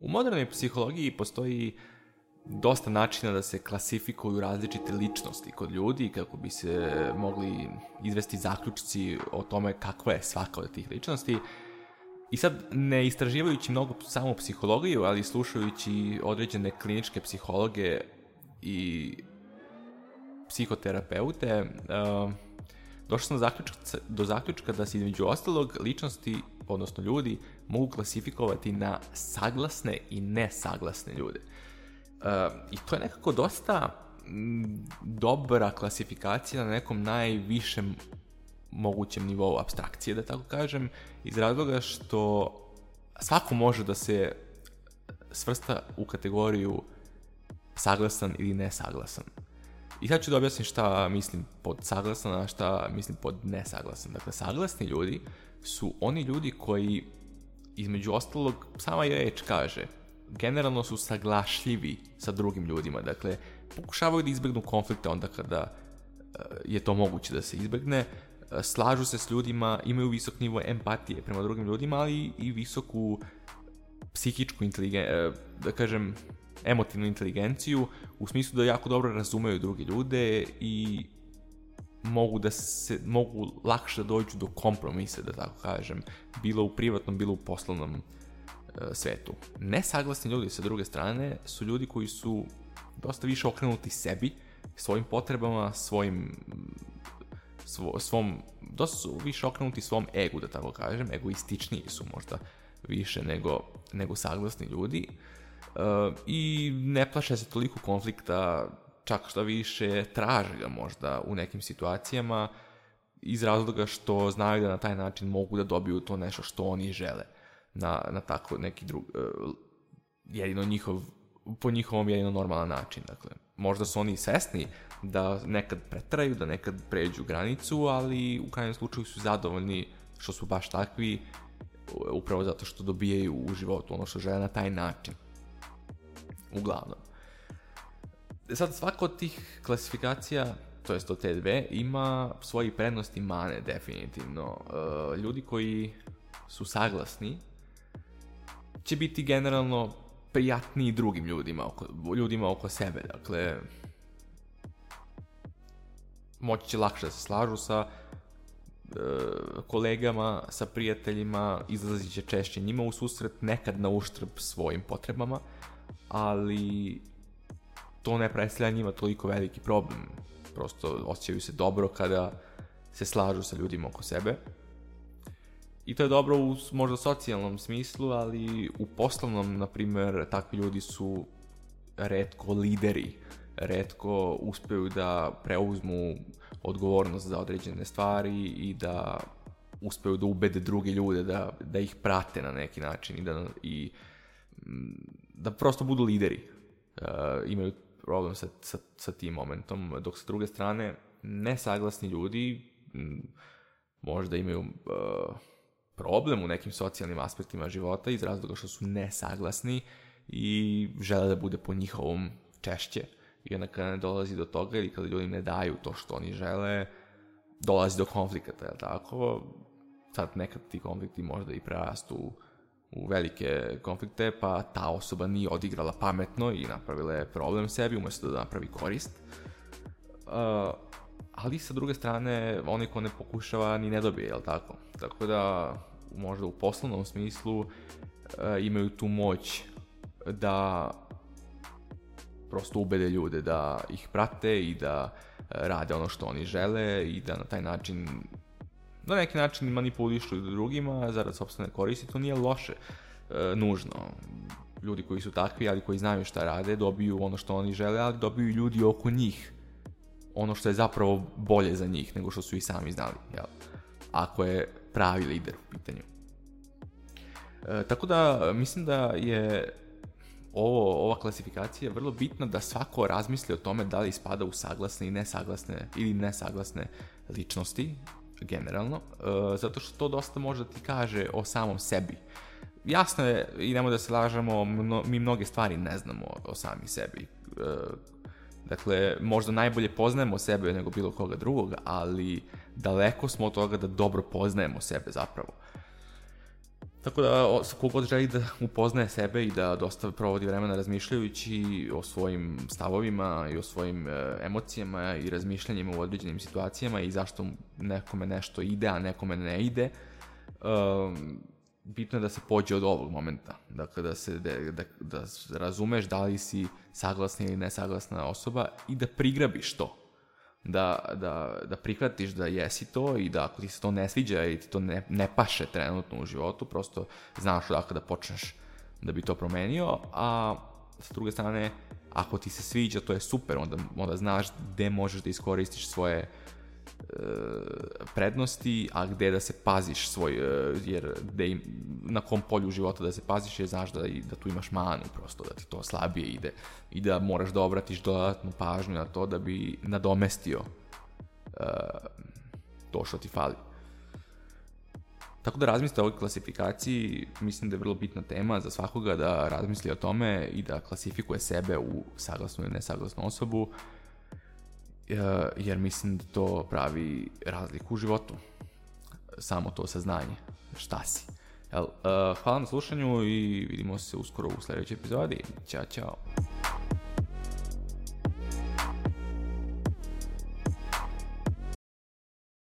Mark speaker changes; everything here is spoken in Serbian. Speaker 1: U modernoj psihologiji postoji dosta načina da se klasifikuju različite ličnosti kod ljudi kako bi se mogli izvesti zaključci o tome kakva je svaka od tih ličnosti. I sad, ne istraživajući mnogo samo psihologiju, ali slušajući određene kliničke psihologe i psihoterapeute, uh, došao sam do zaključka, do zaključka da se između ostalog ličnosti odnosno ljudi, mogu klasifikovati na saglasne i nesaglasne ljude. E, I to je nekako dosta dobra klasifikacija na nekom najvišem mogućem nivou abstrakcije, da tako kažem, iz razloga što svako može da se svrsta u kategoriju saglasan ili nesaglasan. I sad ću da objasnim šta mislim pod saglasan, a šta mislim pod nesaglasan. Dakle, saglasni ljudi su oni ljudi koji, između ostalog, sama je reč kaže, generalno su saglašljivi sa drugim ljudima. Dakle, pokušavaju da izbegnu konflikte onda kada e, je to moguće da se izbegne, e, slažu se s ljudima, imaju visok nivo empatije prema drugim ljudima, ali i visoku psihičku inteligenciju, e, da kažem, emotivnu inteligenciju u smislu da jako dobro razumeju druge ljude i mogu da se mogu lakše da dođu do kompromisa da tako kažem bilo u privatnom bilo u poslovnom e, svetu. Nesaglasni ljudi sa druge strane su ljudi koji su dosta više okrenuti sebi, svojim potrebama, svojim svo, svom dosta su više okrenuti svom egu da tako kažem, egoističniji su možda više nego nego saglasni ljudi. Uh, Uh, i ne plaše se toliko konflikta, čak šta više traže ga možda u nekim situacijama iz razloga što znaju da na taj način mogu da dobiju to nešto što oni žele na, na tako neki drug, uh, jedino njihov, po njihovom jedino normalan način, dakle. Možda su oni svesni da nekad pretraju, da nekad pređu granicu, ali u krajnjem slučaju su zadovoljni što su baš takvi, upravo zato što dobijaju u životu ono što žele na taj način uglavnom. E sad, svaka od tih klasifikacija, to jest od te dve, ima svoji prednosti mane, definitivno. E, ljudi koji su saglasni će biti generalno prijatniji drugim ljudima oko, ljudima oko sebe. Dakle, moći će lakše da se slažu sa e, kolegama, sa prijateljima, izlazit će češće njima u susret, nekad na uštrb svojim potrebama ali to ne predstavlja njima toliko veliki problem. Prosto osjećaju se dobro kada se slažu sa ljudima oko sebe. I to je dobro u možda socijalnom smislu, ali u poslovnom, na primer, takvi ljudi su redko lideri, redko uspeju da preuzmu odgovornost za određene stvari i da uspeju da ubede druge ljude da, da ih prate na neki način i da i da prosto budu lideri. Uh, imaju problem sa, sa, sa tim momentom, dok sa druge strane nesaglasni ljudi možda imaju uh, problem u nekim socijalnim aspektima života iz razloga što su nesaglasni i žele da bude po njihovom češće. I onda kada ne dolazi do toga ili kada ljudi ne daju to što oni žele, dolazi do konflikata, je tako? Sad nekad ti konflikti možda i prerastu u velike konflikte, pa ta osoba nije odigrala pametno i napravila je problem sebi umesto da napravi korist. Uh, ali sa druge strane, onaj ko ne pokušava ni ne dobije, jel tako? Tako da, možda u poslovnom smislu uh, imaju tu moć da prosto ubede ljude da ih prate i da rade ono što oni žele i da na taj način na neki način manipulišu drugima zarad sobstvene koristi, to nije loše e, nužno. Ljudi koji su takvi, ali koji znaju šta rade, dobiju ono što oni žele, ali dobiju ljudi oko njih ono što je zapravo bolje za njih nego što su i sami znali, jel? Ako je pravi lider u pitanju. E, tako da mislim da je ovo, ova klasifikacija vrlo bitna da svako razmisli o tome da li spada u saglasne i nesaglasne ili nesaglasne ličnosti generalno, e, zato što to dosta može da ti kaže o samom sebi. Jasno je, i nemo da se lažemo, mno, mi mnoge stvari ne znamo o, o sami sebi. E, dakle, možda najbolje poznajemo sebe nego bilo koga drugog, ali daleko smo od toga da dobro poznajemo sebe zapravo. Uh, Tako da, kogod želi da upoznaje sebe i da dosta provodi vremena razmišljajući o svojim stavovima i o svojim e, emocijama i razmišljanjima u određenim situacijama i zašto nekome nešto ide, a nekome ne ide, e, bitno je da se pođe od ovog momenta. Dakle, da, se, da, da, da razumeš da li si saglasna ili nesaglasna osoba i da prigrabiš to da, da, da prihvatiš da jesi to i da ako ti se to ne sviđa i ti to ne, ne paše trenutno u životu, prosto znaš odakle da počneš da bi to promenio, a sa druge strane, ako ti se sviđa, to je super, onda, onda znaš gde možeš da iskoristiš svoje uh, prednosti, a gde da se paziš svoj, e, jer gde, na kom polju života da se paziš, jer znaš da, da tu imaš manu prosto, da ti to slabije ide i da moraš da obratiš dodatnu pažnju na to da bi nadomestio e, to što ti fali. Tako da razmislite o ovoj klasifikaciji, mislim da je vrlo bitna tema za svakoga da razmisli o tome i da klasifikuje sebe u saglasnu i nesaglasnu osobu. Uh, Eh, jer mislim da to pravi razliku u životu. Samo to saznanje. Šta si? Jel, eh, hvala na slušanju i vidimo se uskoro u sledećoj epizodi. Ćao, čao.